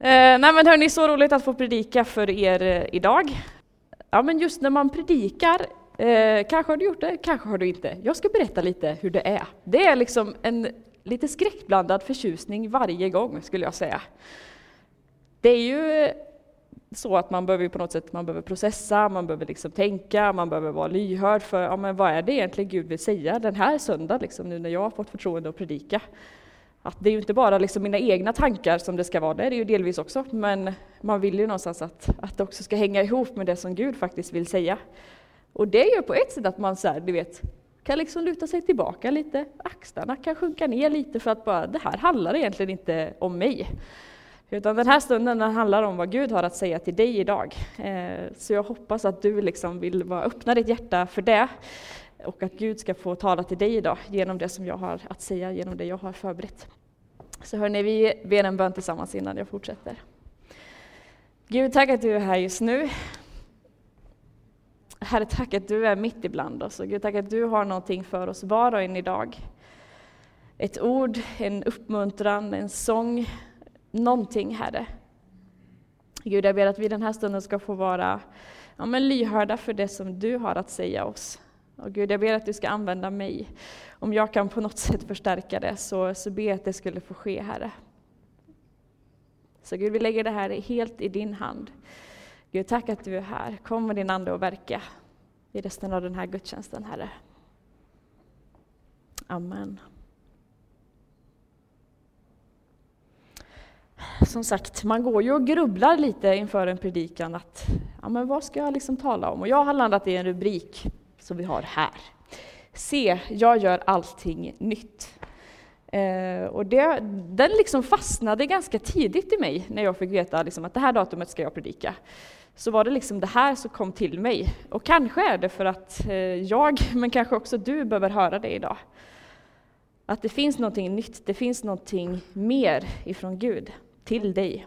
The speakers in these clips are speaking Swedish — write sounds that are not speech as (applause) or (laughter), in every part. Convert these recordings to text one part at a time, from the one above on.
Eh, nej men hörni, så roligt att få predika för er eh, idag. Ja men just när man predikar, eh, kanske har du gjort det, kanske har du inte. Jag ska berätta lite hur det är. Det är liksom en lite skräckblandad förtjusning varje gång skulle jag säga. Det är ju eh, så att man behöver på något sätt man behöver processa, man behöver liksom tänka, man behöver vara lyhörd för ja, men vad är det egentligen Gud vill säga den här söndagen, liksom, nu när jag har fått förtroende att predika. Att det är ju inte bara liksom mina egna tankar som det ska vara, det är det ju delvis också, men man vill ju någonstans att, att det också ska hänga ihop med det som Gud faktiskt vill säga. Och det gör på ett sätt att man så här, du vet, kan liksom luta sig tillbaka lite, axlarna kan sjunka ner lite för att bara, det här handlar egentligen inte om mig. Utan den här stunden den handlar om vad Gud har att säga till dig idag. Eh, så jag hoppas att du liksom vill bara öppna ditt hjärta för det och att Gud ska få tala till dig idag genom det som jag har att säga, genom det jag har förberett. Så hörni, vi ber en bön tillsammans innan jag fortsätter. Gud, tack att du är här just nu. Herre, tack att du är mitt ibland oss. Och Gud, tack att du har någonting för oss var och en idag. Ett ord, en uppmuntran, en sång, någonting, Herre. Gud, jag ber att vi den här stunden ska få vara ja, men lyhörda för det som du har att säga oss. Och Gud, jag ber att du ska använda mig. Om jag kan på något sätt förstärka det, så, så ber jag att det skulle få ske, Herre. Så Gud, vi lägger det här helt i din hand. Gud, tack att du är här. Kom med din Ande och verka i resten av den här gudstjänsten, Herre. Amen. Som sagt, man går ju och grubblar lite inför en predikan att ja, men vad ska jag liksom tala om? Och jag har landat i en rubrik som vi har här. Se, jag gör allting nytt. Eh, och det, den liksom fastnade ganska tidigt i mig när jag fick veta liksom att det här datumet ska jag predika. Så var det liksom det här som kom till mig. Och kanske är det för att eh, jag, (laughs) men kanske också du, behöver höra det idag. Att det finns någonting nytt, det finns någonting mer ifrån Gud till dig.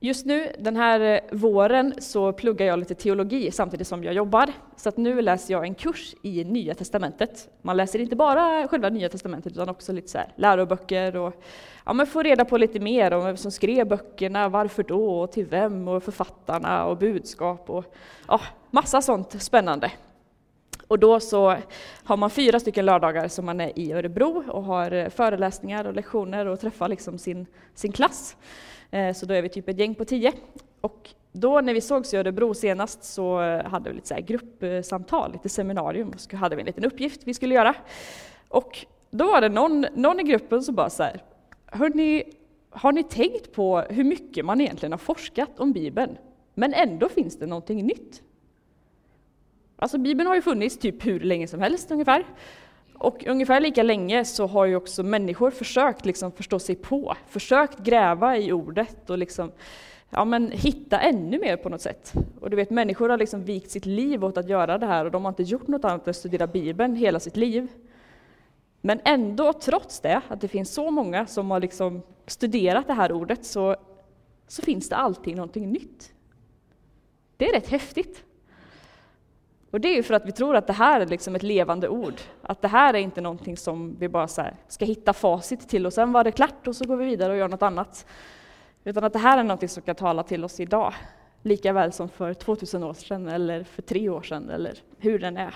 Just nu, den här eh, våren, så pluggar jag lite teologi samtidigt som jag jobbar. Så att nu läser jag en kurs i Nya Testamentet. Man läser inte bara själva Nya Testamentet utan också lite så här läroböcker och ja, man får reda på lite mer om vem som skrev böckerna, varför då, och till vem, och författarna och budskap och ja, massa sånt spännande. Och då så har man fyra stycken lördagar som man är i Örebro och har eh, föreläsningar och lektioner och träffar liksom sin, sin klass. Eh, så då är vi typ ett gäng på tio. Och då när vi sågs i Örebro senast så eh, hade vi lite så gruppsamtal, lite seminarium, och så hade vi en liten uppgift vi skulle göra. Och då var det någon, någon i gruppen som bara så här, hörni, har ni tänkt på hur mycket man egentligen har forskat om Bibeln, men ändå finns det någonting nytt? Alltså Bibeln har ju funnits typ hur länge som helst ungefär. Och ungefär lika länge så har ju också människor försökt liksom förstå sig på, försökt gräva i ordet och liksom, ja, men hitta ännu mer på något sätt. Och du vet, människor har liksom vikt sitt liv åt att göra det här och de har inte gjort något annat än att studera Bibeln hela sitt liv. Men ändå, trots det, att det finns så många som har liksom studerat det här ordet, så, så finns det alltid någonting nytt. Det är rätt häftigt. Och det är ju för att vi tror att det här är liksom ett levande ord. Att det här är inte någonting som vi bara ska hitta facit till och sen var det klart och så går vi vidare och gör något annat. Utan att det här är någonting som kan tala till oss idag. Lika väl som för 2000 år sedan eller för tre år sedan eller hur den är.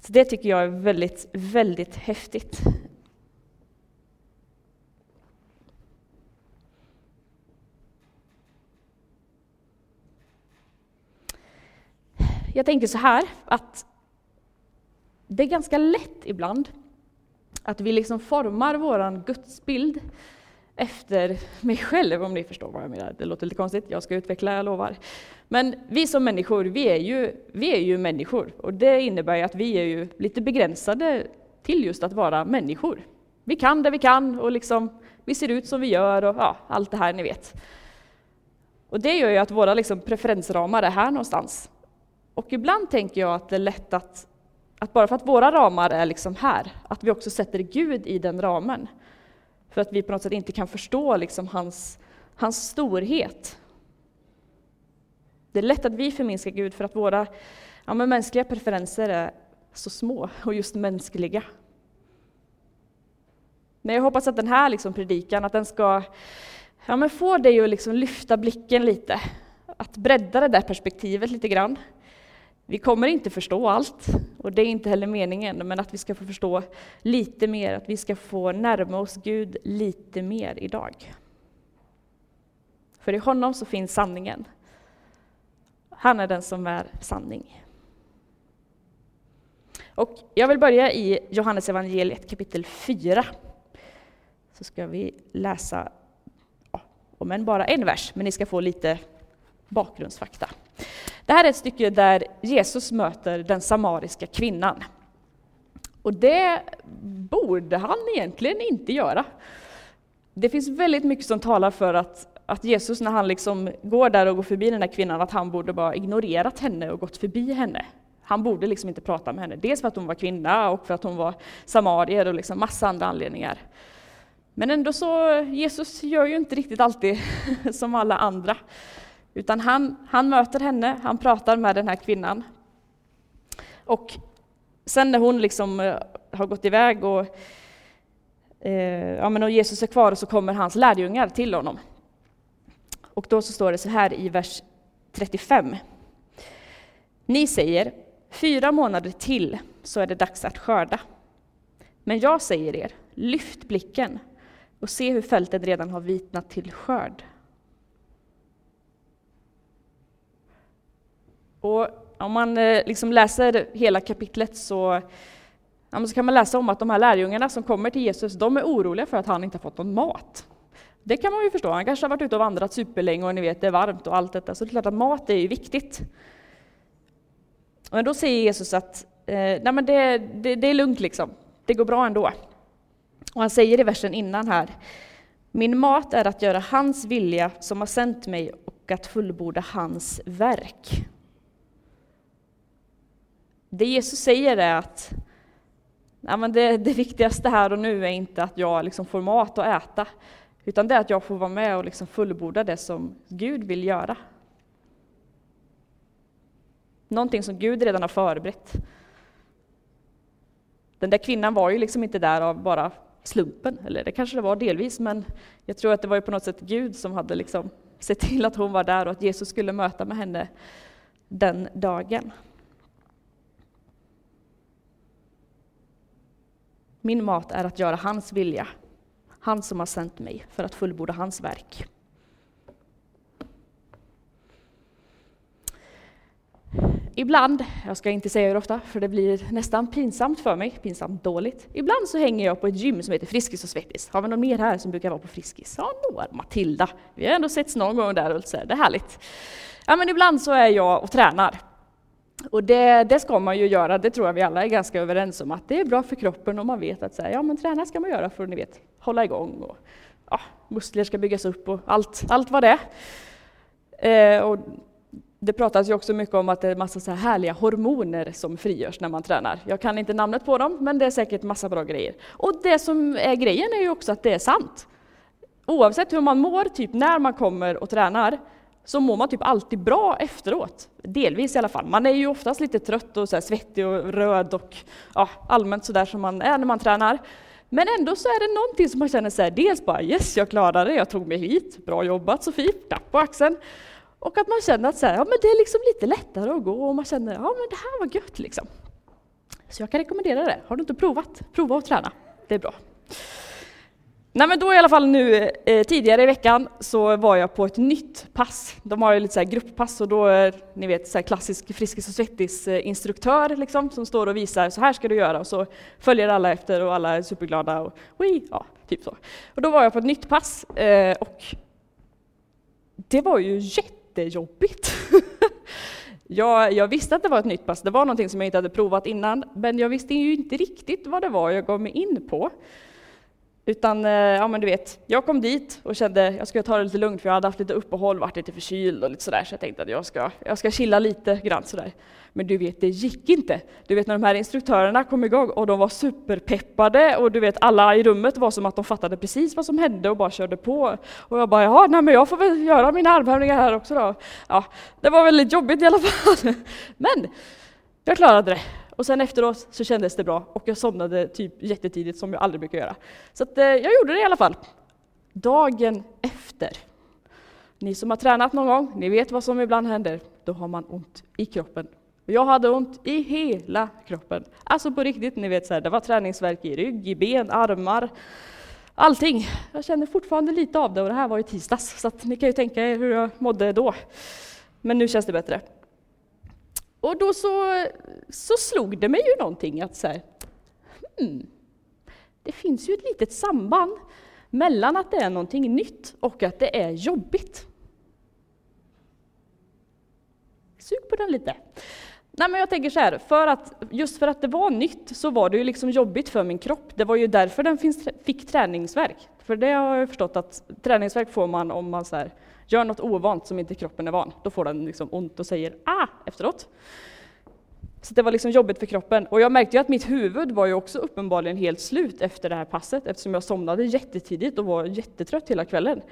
Så det tycker jag är väldigt, väldigt häftigt. Jag tänker så här, att det är ganska lätt ibland att vi liksom formar vår gudsbild efter mig själv, om ni förstår vad jag menar. Det låter lite konstigt, jag ska utveckla, jag lovar. Men vi som människor, vi är ju, vi är ju människor. Och det innebär ju att vi är ju lite begränsade till just att vara människor. Vi kan det vi kan och liksom, vi ser ut som vi gör och ja, allt det här ni vet. Och det gör ju att våra liksom preferensramar är här någonstans. Och ibland tänker jag att det är lätt att, att bara för att våra ramar är liksom här, att vi också sätter Gud i den ramen. För att vi på något sätt inte kan förstå liksom hans, hans storhet. Det är lätt att vi förminskar Gud för att våra ja, men mänskliga preferenser är så små och just mänskliga. Men jag hoppas att den här liksom predikan, att den ska ja, men få dig att liksom lyfta blicken lite. Att bredda det där perspektivet lite grann. Vi kommer inte förstå allt, och det är inte heller meningen, men att vi ska få förstå lite mer, att vi ska få närma oss Gud lite mer idag. För i honom så finns sanningen. Han är den som är sanning. Och jag vill börja i Johannes evangeliet kapitel 4. Så ska vi läsa, om än bara en vers, men ni ska få lite bakgrundsfakta. Det här är ett stycke där Jesus möter den samariska kvinnan. Och det borde han egentligen inte göra. Det finns väldigt mycket som talar för att, att Jesus, när han liksom går där och går förbi den här kvinnan, att han borde bara ignorerat henne och gått förbi henne. Han borde liksom inte prata med henne, dels för att hon var kvinna och för att hon var samarier och liksom massa andra anledningar. Men ändå så, Jesus gör ju inte riktigt alltid (laughs) som alla andra. Utan han, han möter henne, han pratar med den här kvinnan. Och sen när hon liksom eh, har gått iväg och, eh, ja, men och Jesus är kvar så kommer hans lärjungar till honom. Och då så står det så här i vers 35. Ni säger, fyra månader till så är det dags att skörda. Men jag säger er, lyft blicken och se hur fältet redan har vitnat till skörd. Och om man eh, liksom läser hela kapitlet så, ja, så kan man läsa om att de här lärjungarna som kommer till Jesus, de är oroliga för att han inte har fått någon mat. Det kan man ju förstå, han kanske har varit ute och vandrat superlänge och ni vet det är varmt och allt detta, så det är klart att mat är ju viktigt. Men då säger Jesus att eh, nej men det, det, det är lugnt liksom, det går bra ändå. Och han säger i versen innan här, min mat är att göra hans vilja som har sänt mig och att fullborda hans verk. Det Jesus säger är att ja, men det, det viktigaste här och nu är inte att jag liksom får mat att äta, utan det är att jag får vara med och liksom fullborda det som Gud vill göra. Någonting som Gud redan har förberett. Den där kvinnan var ju liksom inte där av bara slumpen, eller det kanske det var delvis, men jag tror att det var ju på något sätt Gud som hade liksom sett till att hon var där och att Jesus skulle möta med henne den dagen. Min mat är att göra hans vilja, han som har sänt mig för att fullborda hans verk. Ibland, jag ska inte säga hur ofta, för det blir nästan pinsamt för mig, pinsamt dåligt. Ibland så hänger jag på ett gym som heter Friskis och Svettis. Har vi någon mer här som brukar vara på Friskis? Ja, några. Matilda. Vi har ändå setts någon gång där och det är härligt. Ja, men ibland så är jag och tränar. Och det, det, ska man ju göra, det tror jag vi alla är ganska överens om, att det är bra för kroppen om man vet att så här, ja, men träna ska man göra för att ni vet, hålla igång och ja, muskler ska byggas upp och allt, allt vad det är. Eh, och det pratas ju också mycket om att det är massa så här härliga hormoner som frigörs när man tränar. Jag kan inte namnet på dem, men det är säkert massa bra grejer. Och det som är grejen är ju också att det är sant. Oavsett hur man mår, typ när man kommer och tränar, så mår man typ alltid bra efteråt. Delvis i alla fall. Man är ju oftast lite trött och så svettig och röd och ja, allmänt sådär som man är när man tränar. Men ändå så är det någonting som man känner så här, dels bara yes, jag klarade det, jag tog mig hit, bra jobbat Sofie, tapp på axeln. Och att man känner att så här, ja, men det är liksom lite lättare att gå och man känner ja men det här var gött liksom. Så jag kan rekommendera det. Har du inte provat, prova att träna. Det är bra. Nej men då i alla fall nu eh, tidigare i veckan så var jag på ett nytt pass. De har ju lite så här grupppass och då är ni vet så här klassisk Friskis och Svettis eh, instruktör liksom som står och visar så här ska du göra och så följer alla efter och alla är superglada och wii, ja, typ så. Och då var jag på ett nytt pass eh, och det var ju jättejobbigt. (laughs) jag, jag visste att det var ett nytt pass, det var någonting som jag inte hade provat innan, men jag visste ju inte riktigt vad det var jag gav mig in på. Utan, eh, ja men du vet, jag kom dit och kände att jag skulle ta det lite lugnt för jag hade haft lite uppehåll, varit lite förkyld och lite sådär, så jag tänkte att jag ska, jag ska chilla lite grann sådär. Men du vet, det gick inte. Du vet när de här instruktörerna kom igång och de var superpeppade och du vet alla i rummet var som att de fattade precis vad som hände och bara körde på. Och jag bara, ja nej men jag får väl göra mina armhävningar här också då. Ja, det var väldigt jobbigt i alla fall. (laughs) Men jag klarade det. Och sen efteråt så kändes det bra och jag somnade typ jättetidigt som jag aldrig brukar göra. Så att, eh, jag gjorde det i alla fall. Dagen efter. Ni som har tränat någon gång, ni vet vad som ibland händer. Då har man ont i kroppen. Jag hade ont i hela kroppen. Alltså på riktigt, ni vet så här, det var träningsverk i rygg, i ben, armar, allting. Jag känner fortfarande lite av det och det här var i tisdags, så ni kan ju tänka er hur jag mådde då. Men nu känns det bättre. Och då så, så slog det mig ju någonting att så här, hmm, det finns ju ett litet samband mellan att det är någonting nytt och att det är jobbigt. Sug på den lite. Nej, men jag tänker så här, för att, just för att det var nytt så var det ju liksom jobbigt för min kropp. Det var ju därför den finns, fick träningsverk. För det har jag förstått att träningsverk får man om man så här, gör något ovant som inte kroppen är van. Då får den liksom ont och säger ah efteråt. Så det var liksom jobbigt för kroppen. Och jag märkte ju att mitt huvud var ju också uppenbarligen helt slut efter det här passet eftersom jag somnade jättetidigt och var jättetrött hela kvällen.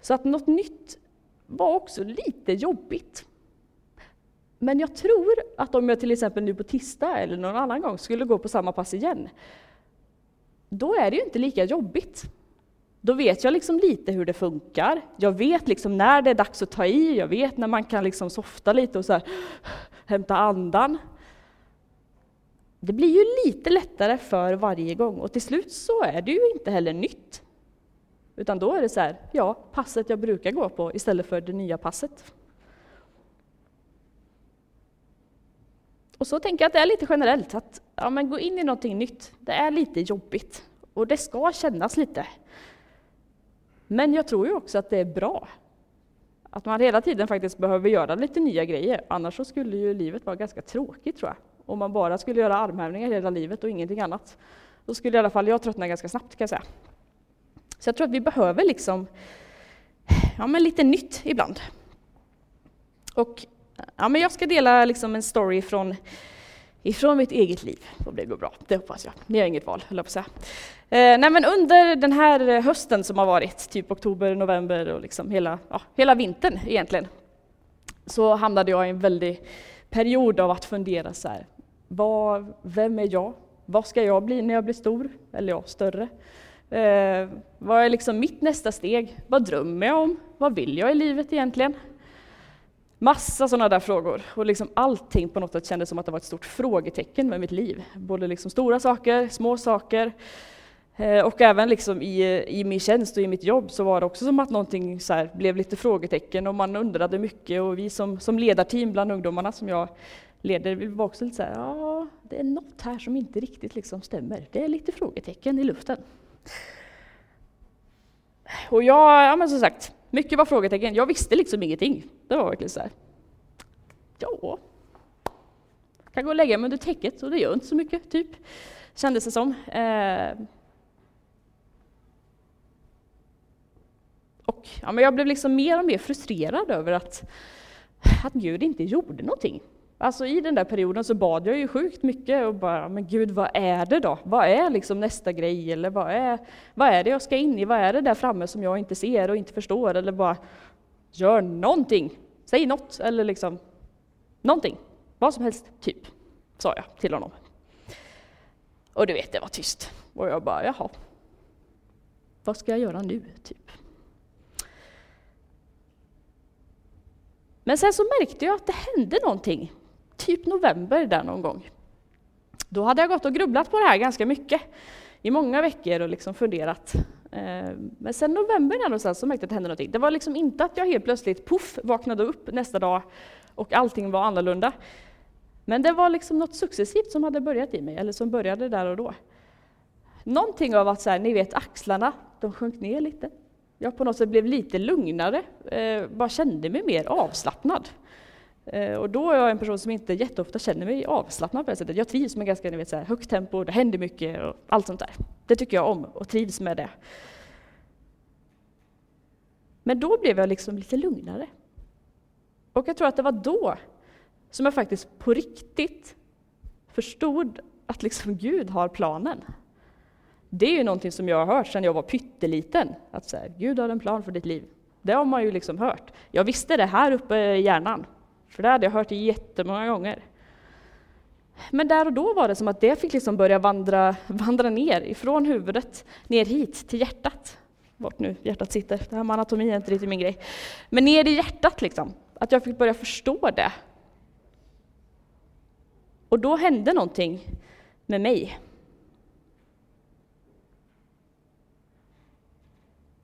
Så att något nytt var också lite jobbigt. Men jag tror att om jag till exempel nu på tisdag eller någon annan gång skulle gå på samma pass igen, då är det ju inte lika jobbigt. Då vet jag liksom lite hur det funkar. Jag vet liksom när det är dags att ta i, jag vet när man kan liksom softa lite och så här, hämta andan. Det blir ju lite lättare för varje gång och till slut så är det ju inte heller nytt. Utan då är det så här, ja, passet jag brukar gå på istället för det nya passet. Och så tänker jag att det är lite generellt, att ja, men gå in i någonting nytt, det är lite jobbigt. Och det ska kännas lite. Men jag tror ju också att det är bra. Att man hela tiden faktiskt behöver göra lite nya grejer, annars så skulle ju livet vara ganska tråkigt tror jag. Om man bara skulle göra armhävningar hela livet och ingenting annat. Då skulle i alla fall jag tröttna ganska snabbt kan jag säga. Så jag tror att vi behöver liksom, ja men lite nytt ibland. Och ja, men jag ska dela liksom en story från ifrån mitt eget liv. Och det går bra, det hoppas jag. Ni har inget val, höll jag på att säga. Eh, nej, men under den här hösten som har varit, typ oktober, november och liksom hela, ja, hela vintern egentligen, så hamnade jag i en väldig period av att fundera så här, vad, vem är jag? Vad ska jag bli när jag blir stor? Eller ja, större? Eh, vad är liksom mitt nästa steg? Vad drömmer jag om? Vad vill jag i livet egentligen? Massa sådana där frågor. Och liksom allting på något sätt kändes som att det var ett stort frågetecken med mitt liv. Både liksom stora saker, små saker. Eh, och även liksom i, i min tjänst och i mitt jobb så var det också som att någonting så blev lite frågetecken och man undrade mycket. Och vi som, som ledarteam bland ungdomarna som jag leder, vi var också lite så här, ja, det är något här som inte riktigt liksom stämmer. Det är lite frågetecken i luften. Och jag, ja men som sagt, mycket var frågetecken. Jag visste liksom ingenting. Det var verkligen så här. Ja, jag kan gå och lägga mig under täcket och det gör inte så mycket, typ. Kändes det som. Eh. Och ja, men jag blev liksom mer och mer frustrerad över att, att Gud inte gjorde någonting. Alltså i den där perioden så bad jag ju sjukt mycket och bara, men Gud vad är det då? Vad är liksom nästa grej? Eller vad är, vad är det jag ska in i? Vad är det där framme som jag inte ser och inte förstår? Eller bara, gör någonting! Säg något, eller liksom någonting. Vad som helst, typ, sa jag till honom. Och du vet, det var tyst. Och jag bara, jaha. Vad ska jag göra nu, typ? Men sen så märkte jag att det hände någonting typ november där någon gång. Då hade jag gått och grubblat på det här ganska mycket i många veckor och liksom funderat. Eh, men sen november där någonstans så märkte jag att det hände någonting. Det var liksom inte att jag helt plötsligt puff vaknade upp nästa dag och allting var annorlunda. Men det var liksom något successivt som hade börjat i mig, eller som började där och då. Någonting av att så här, ni vet axlarna, de sjönk ner lite. Jag på något sätt blev lite lugnare, eh, bara kände mig mer avslappnad. Eh, och då är jag en person som inte jätteofta känner mig avslappnad på det sättet. Jag trivs med ganska ni vet, så här, högt tempo, det händer mycket och allt sånt där. Det tycker jag om och trivs med det. Men då blev jag liksom lite lugnare. Och jag tror att det var då som jag faktiskt på riktigt förstod att liksom Gud har planen. Det är ju någonting som jag har hört sedan jag var pytteliten, att så här, Gud har en plan för ditt liv. Det har man ju liksom hört. Jag visste det här uppe i hjärnan, för det hade jag hört jättemånga gånger. Men där och då var det som att det fick liksom börja vandra, vandra ner ifrån huvudet, ner hit till hjärtat. Vart nu hjärtat sitter, det här med anatomi är inte riktigt min grej. Men ner i hjärtat liksom, att jag fick börja förstå det. Och då hände någonting med mig.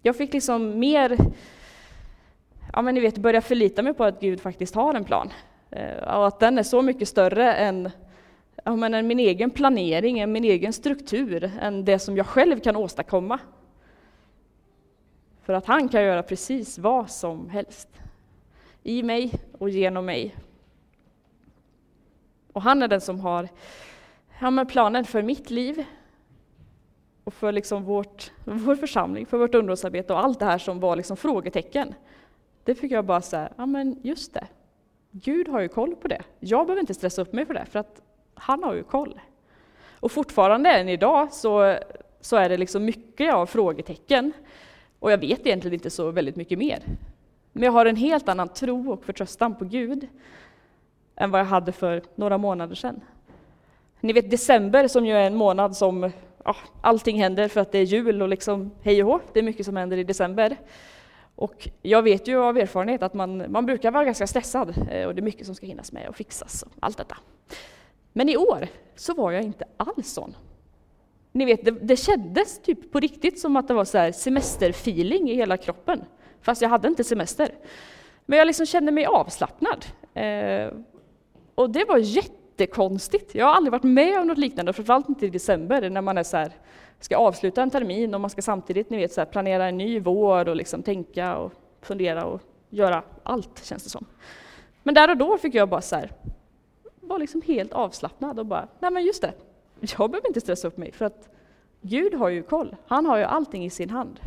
Jag fick liksom mer, ja men ni vet, börja förlita mig på att Gud faktiskt har en plan. Eh, och att den är så mycket större än, ja, men än min egen planering, än min egen struktur, än det som jag själv kan åstadkomma. För att han kan göra precis vad som helst. I mig och genom mig. Och han är den som har ja, men planen för mitt liv och för liksom vårt, vår församling, för vårt underhållsarbete och allt det här som var liksom frågetecken. Det fick jag bara säga, ja men just det. Gud har ju koll på det. Jag behöver inte stressa upp mig för det, för att han har ju koll. Och fortfarande än idag så, så är det liksom mycket av frågetecken. Och jag vet egentligen inte så väldigt mycket mer. Men jag har en helt annan tro och förtröstan på Gud än vad jag hade för några månader sedan. Ni vet december som ju är en månad som ja, allting händer för att det är jul och liksom hej och hå, det är mycket som händer i december. Och jag vet ju av erfarenhet att man, man brukar vara ganska stressad eh, och det är mycket som ska hinnas med och fixas och allt detta. Men i år så var jag inte alls sån. Ni vet, det, det kändes typ på riktigt som att det var så här semesterfeeling i hela kroppen, fast jag hade inte semester. Men jag liksom kände mig avslappnad. Eh, och det var jättekonstigt. Jag har aldrig varit med om något liknande, framförallt inte i december när man är så här, ska avsluta en termin och man ska samtidigt ni vet, så här, planera en ny vår och liksom tänka och fundera och göra allt, känns det som. Men där och då fick jag bara så här, var liksom helt avslappnad och bara, nej men just det, jag behöver inte stressa upp mig för att Gud har ju koll. Han har ju allting i sin hand.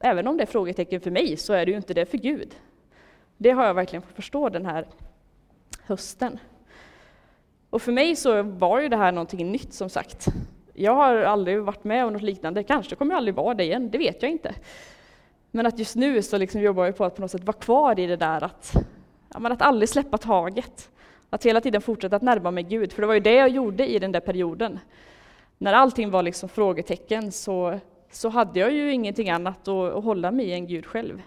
Även om det är frågetecken för mig så är det ju inte det för Gud. Det har jag verkligen fått förstå den här hösten. Och för mig så var ju det här någonting nytt som sagt. Jag har aldrig varit med om något liknande, kanske kommer jag aldrig vara det igen, det vet jag inte. Men att just nu så liksom jobbar jag på att på något sätt vara kvar i det där att, ja, att aldrig släppa taget. Att hela tiden fortsätta att närma mig Gud, för det var ju det jag gjorde i den där perioden. När allting var liksom frågetecken så, så hade jag ju ingenting annat att, att hålla mig i än Gud själv.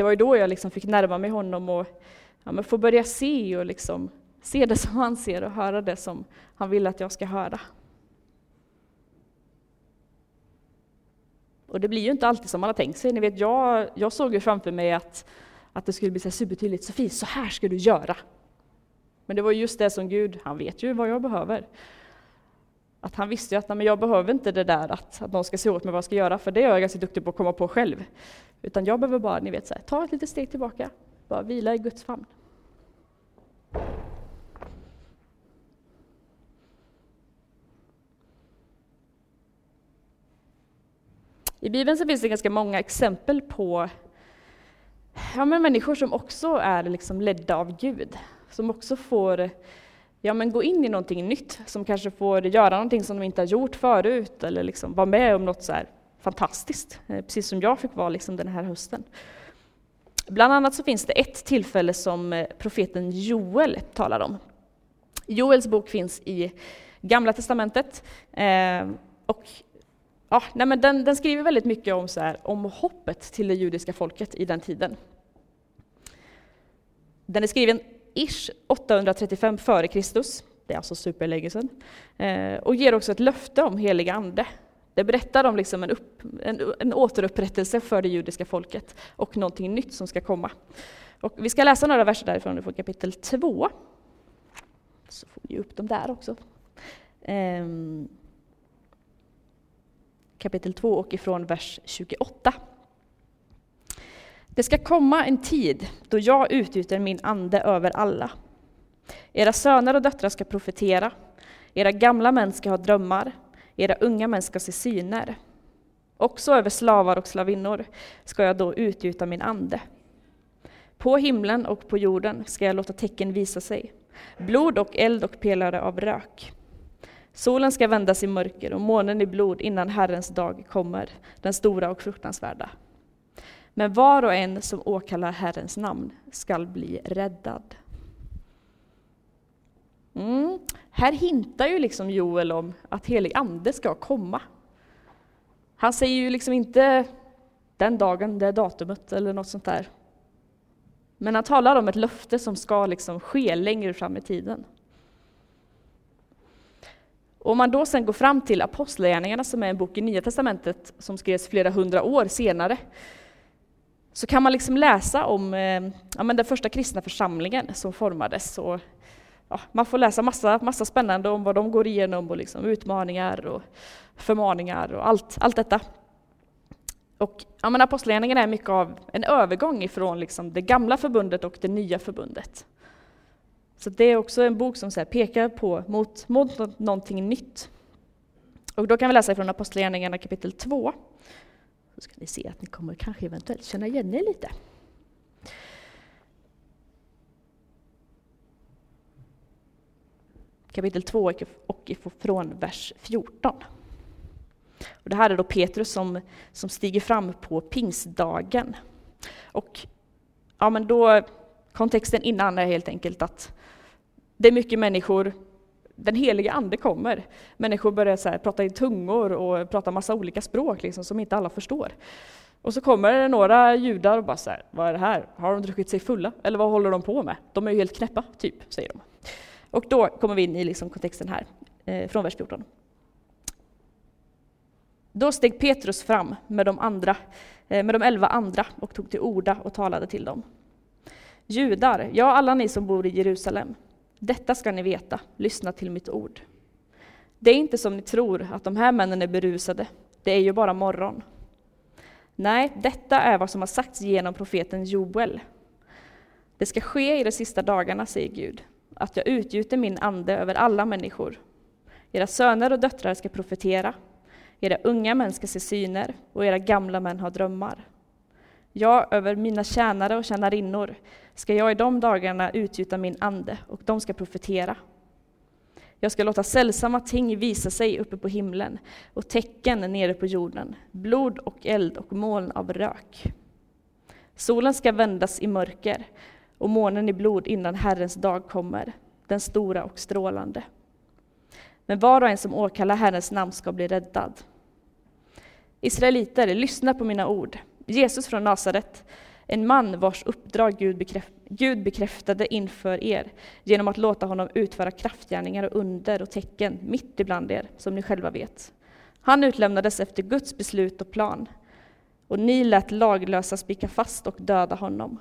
Det var ju då jag liksom fick närma mig honom och ja, få börja se och liksom se det som han ser och höra det som han vill att jag ska höra. Och det blir ju inte alltid som man har tänkt sig. Ni vet, jag, jag såg ju framför mig att att det skulle bli så supertydligt, Sofie, så här ska du göra. Men det var just det som Gud, han vet ju vad jag behöver. Att han visste ju att nej, jag behöver inte det där att, att någon ska se åt mig vad jag ska göra, för det är jag ganska duktig på att komma på själv. Utan jag behöver bara, ni vet, så här, ta ett litet steg tillbaka, bara vila i Guds famn. I Bibeln så finns det ganska många exempel på ja, men människor som också är liksom ledda av Gud, som också får ja, men gå in i någonting nytt, som kanske får göra någonting som de inte har gjort förut, eller liksom vara med om något så här fantastiskt, eh, precis som jag fick vara liksom den här hösten. Bland annat så finns det ett tillfälle som eh, profeten Joel talar om. Joels bok finns i Gamla Testamentet, eh, och ja, nej men den, den, skriver väldigt mycket om, så här, om hoppet till det judiska folket i den tiden. Den är skriven ish 835 f.Kr. Det är alltså superlänge sedan. Eh, och ger också ett löfte om helig ande. Det berättar om liksom en, upp, en, en återupprättelse för det judiska folket och någonting nytt som ska komma. Och vi ska läsa några verser därifrån från kapitel 2. Så får ni upp dem där också. Ehm, kapitel 2 och ifrån vers 28. Det ska komma en tid då jag utgjuter min ande över alla. Era söner och döttrar ska profetera, era gamla män ska ha drömmar, era unga män ska se syner. Också över slavar och slavinnor ska jag då utgjuta min ande. På himlen och på jorden ska jag låta tecken visa sig, blod och eld och pelare av rök. Solen ska vändas i mörker och månen i blod innan Herrens dag kommer, den stora och fruktansvärda. Men var och en som åkallar Herrens namn skall bli räddad. Mm. Här hintar ju liksom Joel om att helig ande ska komma. Han säger ju liksom inte den dagen, det datumet eller något sånt där. Men han talar om ett löfte som ska liksom ske längre fram i tiden. Om man då sen går fram till Apostlagärningarna som är en bok i Nya Testamentet som skrevs flera hundra år senare, så kan man liksom läsa om eh, ja, men den första kristna församlingen som formades. Och, ja, man får läsa massa, massa spännande om vad de går igenom, och liksom utmaningar och förmaningar och allt, allt detta. Och ja, Apostlagärningarna är mycket av en övergång ifrån liksom det gamla förbundet och det nya förbundet. Så det är också en bok som så pekar på mot, mot någonting nytt. Och då kan vi läsa från Apostlagärningarna kapitel 2. Så ska ni se att ni kommer kanske eventuellt känna igen er lite. Kapitel 2 och från vers 14. Och det här är då Petrus som, som stiger fram på pingstdagen. Och ja, men då, kontexten innan är helt enkelt att det är mycket människor, den heliga ande kommer. Människor börjar så här, prata i tungor och prata massa olika språk liksom, som inte alla förstår. Och så kommer det några judar och bara så här, vad är det här? Har de druckit sig fulla? Eller vad håller de på med? De är ju helt knäppa, typ, säger de. Och då kommer vi in i liksom kontexten här, eh, från vers 14. Då steg Petrus fram med de, andra, eh, med de elva andra och tog till orda och talade till dem. Judar, ja alla ni som bor i Jerusalem, detta ska ni veta, lyssna till mitt ord. Det är inte som ni tror, att de här männen är berusade, det är ju bara morgon. Nej, detta är vad som har sagts genom profeten Joel. Det ska ske i de sista dagarna, säger Gud, att jag utgjuter min ande över alla människor. Era söner och döttrar ska profetera, era unga män ska se syner och era gamla män ha drömmar. Ja, över mina tjänare och tjänarinnor ska jag i de dagarna utgjuta min ande, och de ska profetera. Jag ska låta sällsamma ting visa sig uppe på himlen och tecken nere på jorden, blod och eld och moln av rök. Solen ska vändas i mörker och månen i blod innan Herrens dag kommer, den stora och strålande. Men var och en som åkallar Herrens namn ska bli räddad. Israeliter, lyssna på mina ord. Jesus från Nasaret, en man vars uppdrag Gud, bekräft, Gud bekräftade inför er genom att låta honom utföra kraftgärningar och under och tecken mitt ibland er, som ni själva vet. Han utlämnades efter Guds beslut och plan, och ni lät laglösa spika fast och döda honom.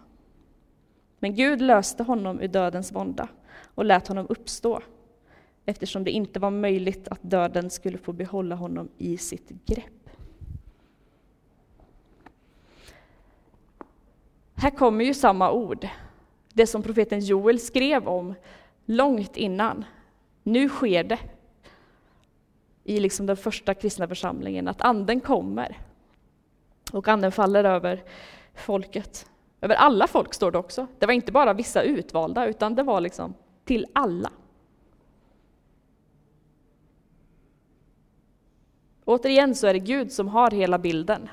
Men Gud löste honom ur dödens vånda och lät honom uppstå, eftersom det inte var möjligt att döden skulle få behålla honom i sitt grepp. Här kommer ju samma ord, det som profeten Joel skrev om långt innan. Nu sker det i liksom den första kristna församlingen, att anden kommer. Och anden faller över folket. Över alla folk står det också. Det var inte bara vissa utvalda, utan det var liksom till alla. Återigen så är det Gud som har hela bilden.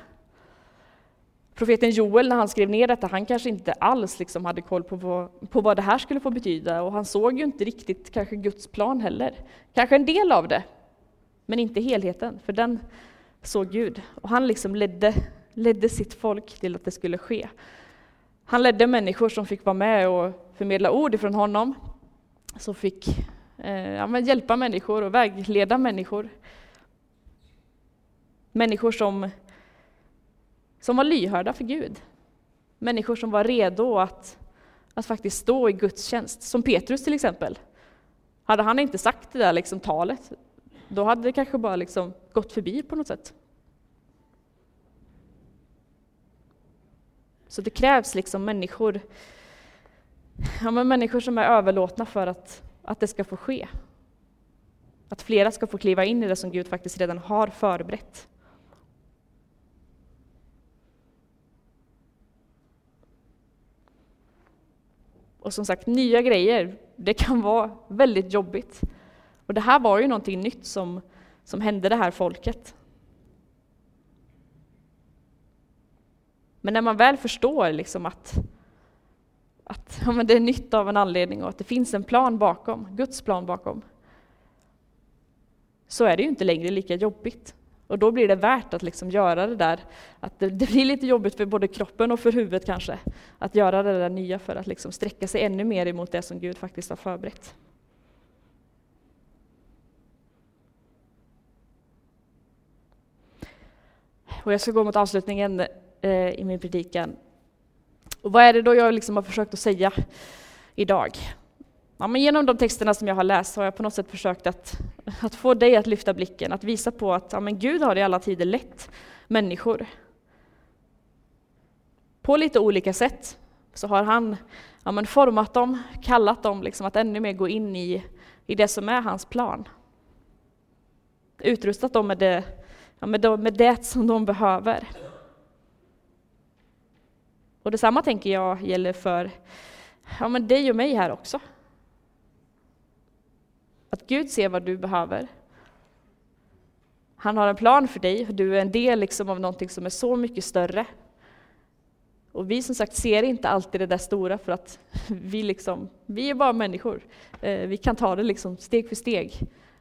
Profeten Joel, när han skrev ner detta, han kanske inte alls liksom hade koll på vad, på vad det här skulle få betyda, och han såg ju inte riktigt kanske Guds plan heller. Kanske en del av det, men inte helheten, för den såg Gud. Och han liksom ledde, ledde sitt folk till att det skulle ske. Han ledde människor som fick vara med och förmedla ord ifrån honom, som fick eh, ja, hjälpa människor och vägleda människor. Människor som som var lyhörda för Gud. Människor som var redo att, att faktiskt stå i Guds tjänst, som Petrus till exempel. Hade han inte sagt det där liksom talet, då hade det kanske bara liksom gått förbi på något sätt. Så det krävs liksom människor, ja, men människor som är överlåtna för att, att det ska få ske. Att flera ska få kliva in i det som Gud faktiskt redan har förberett. Och som sagt, nya grejer, det kan vara väldigt jobbigt. Och det här var ju någonting nytt som, som hände det här folket. Men när man väl förstår liksom att, att ja, men det är nytt av en anledning och att det finns en plan bakom, Guds plan bakom, så är det ju inte längre lika jobbigt. Och då blir det värt att liksom göra det där, att det, det, blir lite jobbigt för både kroppen och för huvudet kanske, att göra det där nya för att liksom sträcka sig ännu mer emot det som Gud faktiskt har förberett. Och jag ska gå mot avslutningen eh, i min predikan. Och vad är det då jag liksom har försökt att säga idag? Ja, men genom de texterna som jag har läst har jag på något sätt försökt att, att få dig att lyfta blicken, att visa på att ja, men Gud har i alla tider lett människor. På lite olika sätt så har han ja, men format dem, kallat dem liksom att ännu mer gå in i, i det som är hans plan. Utrustat dem med det, ja, med, det, med det som de behöver. Och detsamma tänker jag gäller för ja, men dig och mig här också. Att Gud ser vad du behöver. Han har en plan för dig, och du är en del liksom av någonting som är så mycket större. Och vi som sagt ser inte alltid det där stora för att vi, liksom, vi är bara människor. Eh, vi kan ta det liksom steg för steg.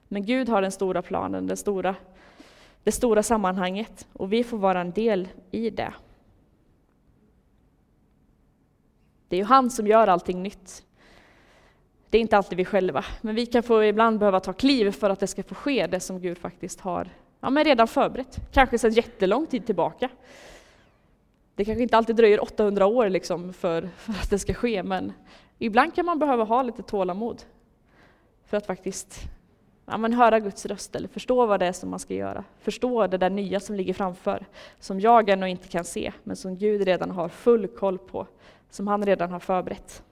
Men Gud har den stora planen, den stora, det stora sammanhanget och vi får vara en del i det. Det är ju han som gör allting nytt. Det är inte alltid vi själva, men vi kan få ibland behöva ta kliv för att det ska få ske, det som Gud faktiskt har ja, men redan förberett. Kanske sedan jättelång tid tillbaka. Det kanske inte alltid dröjer 800 år liksom för, för att det ska ske, men ibland kan man behöva ha lite tålamod för att faktiskt ja, men höra Guds röst eller förstå vad det är som man ska göra. Förstå det där nya som ligger framför, som jag ännu inte kan se, men som Gud redan har full koll på, som han redan har förberett.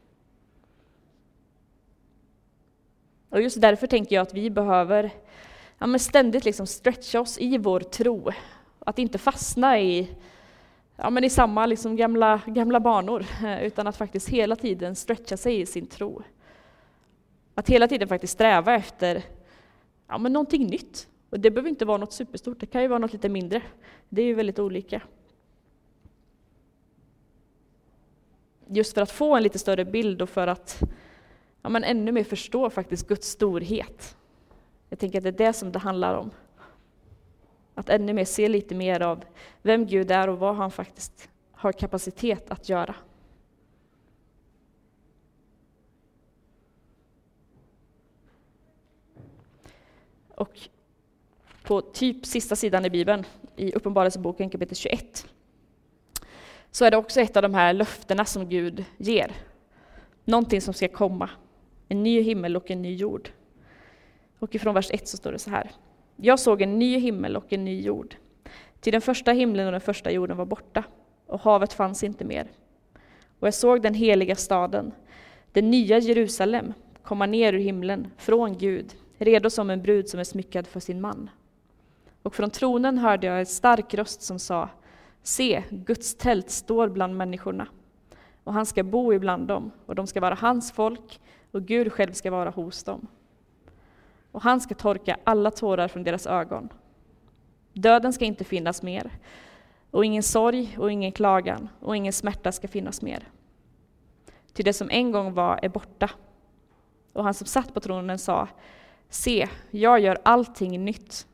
Och just därför tänker jag att vi behöver ja, men ständigt liksom stretcha oss i vår tro. Att inte fastna i, ja, men i samma liksom gamla, gamla banor, eh, utan att faktiskt hela tiden stretcha sig i sin tro. Att hela tiden faktiskt sträva efter ja, men någonting nytt. Och det behöver inte vara något superstort, det kan ju vara något lite mindre. Det är ju väldigt olika. Just för att få en lite större bild och för att ja, men ännu mer förstå faktiskt Guds storhet. Jag tänker att det är det som det handlar om. Att ännu mer se lite mer av vem Gud är och vad han faktiskt har kapacitet att göra. Och på typ sista sidan i Bibeln, i Uppenbarelseboken kapitel 21, så är det också ett av de här löftena som Gud ger. Någonting som ska komma. En ny himmel och en ny jord. Och ifrån vers 1 så står det så här. Jag såg en ny himmel och en ny jord. Till den första himlen och den första jorden var borta, och havet fanns inte mer. Och jag såg den heliga staden, det nya Jerusalem, komma ner ur himlen, från Gud, redo som en brud som är smyckad för sin man. Och från tronen hörde jag en stark röst som sa, se, Guds tält står bland människorna, och han ska bo ibland dem, och de ska vara hans folk, och Gud själv ska vara hos dem. Och han ska torka alla tårar från deras ögon. Döden ska inte finnas mer, och ingen sorg och ingen klagan och ingen smärta ska finnas mer. Till det som en gång var är borta. Och han som satt på tronen sa, se, jag gör allting nytt.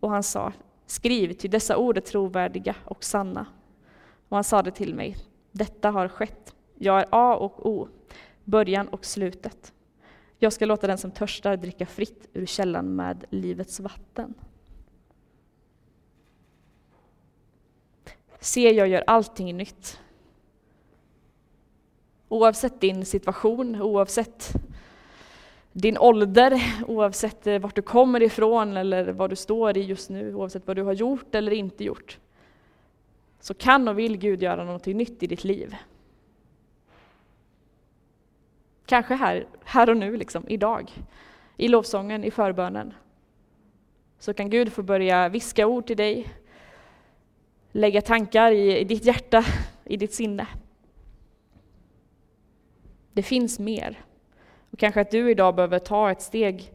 Och han sa, skriv, till dessa ord är trovärdiga och sanna. Och han sade till mig, detta har skett. Jag är A och O, början och slutet. Jag ska låta den som törstar dricka fritt ur källan med livets vatten. Se, jag gör allting nytt. Oavsett din situation, oavsett din ålder, oavsett eh, vart du kommer ifrån eller vad du står i just nu, oavsett vad du har gjort eller inte gjort, så kan och vill Gud göra någonting nytt i ditt liv. Kanske här, här och nu, liksom, idag. I lovsången, i förbönen. Så kan Gud få börja viska ord till dig, lägga tankar i, i ditt hjärta, i ditt sinne. Det finns mer. Och kanske att du idag behöver ta ett steg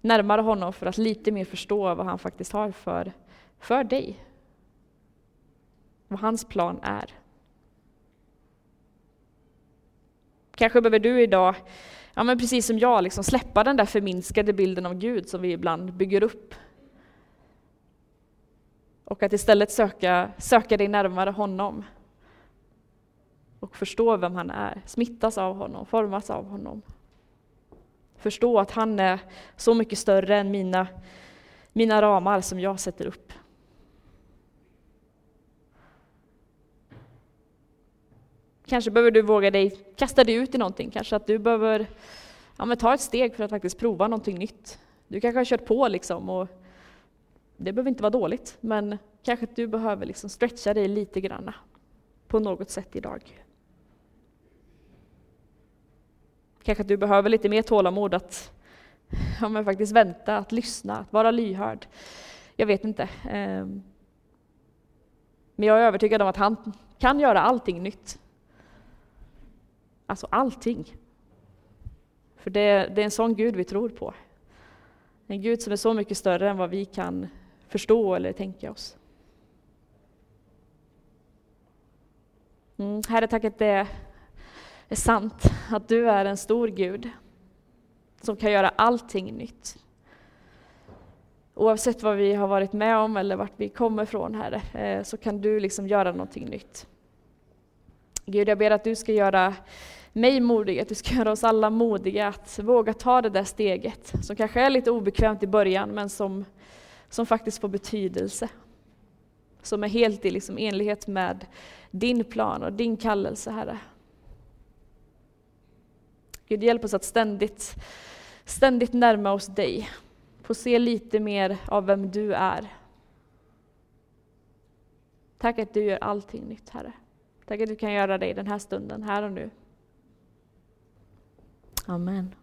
närmare honom för att lite mer förstå vad han faktiskt har för, för dig. vad hans plan är. Kanske behöver du idag, ja men precis som jag, liksom släppa den där förminskade bilden av Gud som vi ibland bygger upp. Och att istället söka, söka dig närmare honom. Och förstå vem han är, smittas av honom, formas av honom. Förstå att han är så mycket större än mina, mina ramar som jag sätter upp. Kanske behöver du våga dig, kasta dig ut i någonting, kanske att du behöver ja, men ta ett steg för att faktiskt prova någonting nytt. Du kanske har kört på liksom och det behöver inte vara dåligt, men kanske att du behöver liksom stretcha dig lite granna på något sätt idag. Kanske att du behöver lite mer tålamod att ja, men faktiskt vänta, att lyssna, att vara lyhörd. Jag vet inte. Ehm, men jag är övertygad om att han kan göra allting nytt. Alltså allting. För det, det är en sån Gud vi tror på. En Gud som är så mycket större än vad vi kan förstå eller tänka oss. Mm, herre, tack att det är sant, att du är en stor Gud som kan göra allting nytt. Oavsett vad vi har varit med om eller vart vi kommer ifrån, Herre, eh, så kan du liksom göra någonting nytt. Gud, jag ber att du ska göra mig modig, att du ska göra oss alla modiga att våga ta det där steget, som kanske är lite obekvämt i början, men som, som faktiskt får betydelse. Som är helt i liksom enlighet med din plan och din kallelse, Herre. Gud, hjälp oss att ständigt, ständigt närma oss dig, få se lite mer av vem du är. Tack att du gör allting nytt, Herre. Tack att du kan göra det i den här stunden, här och nu. Amen.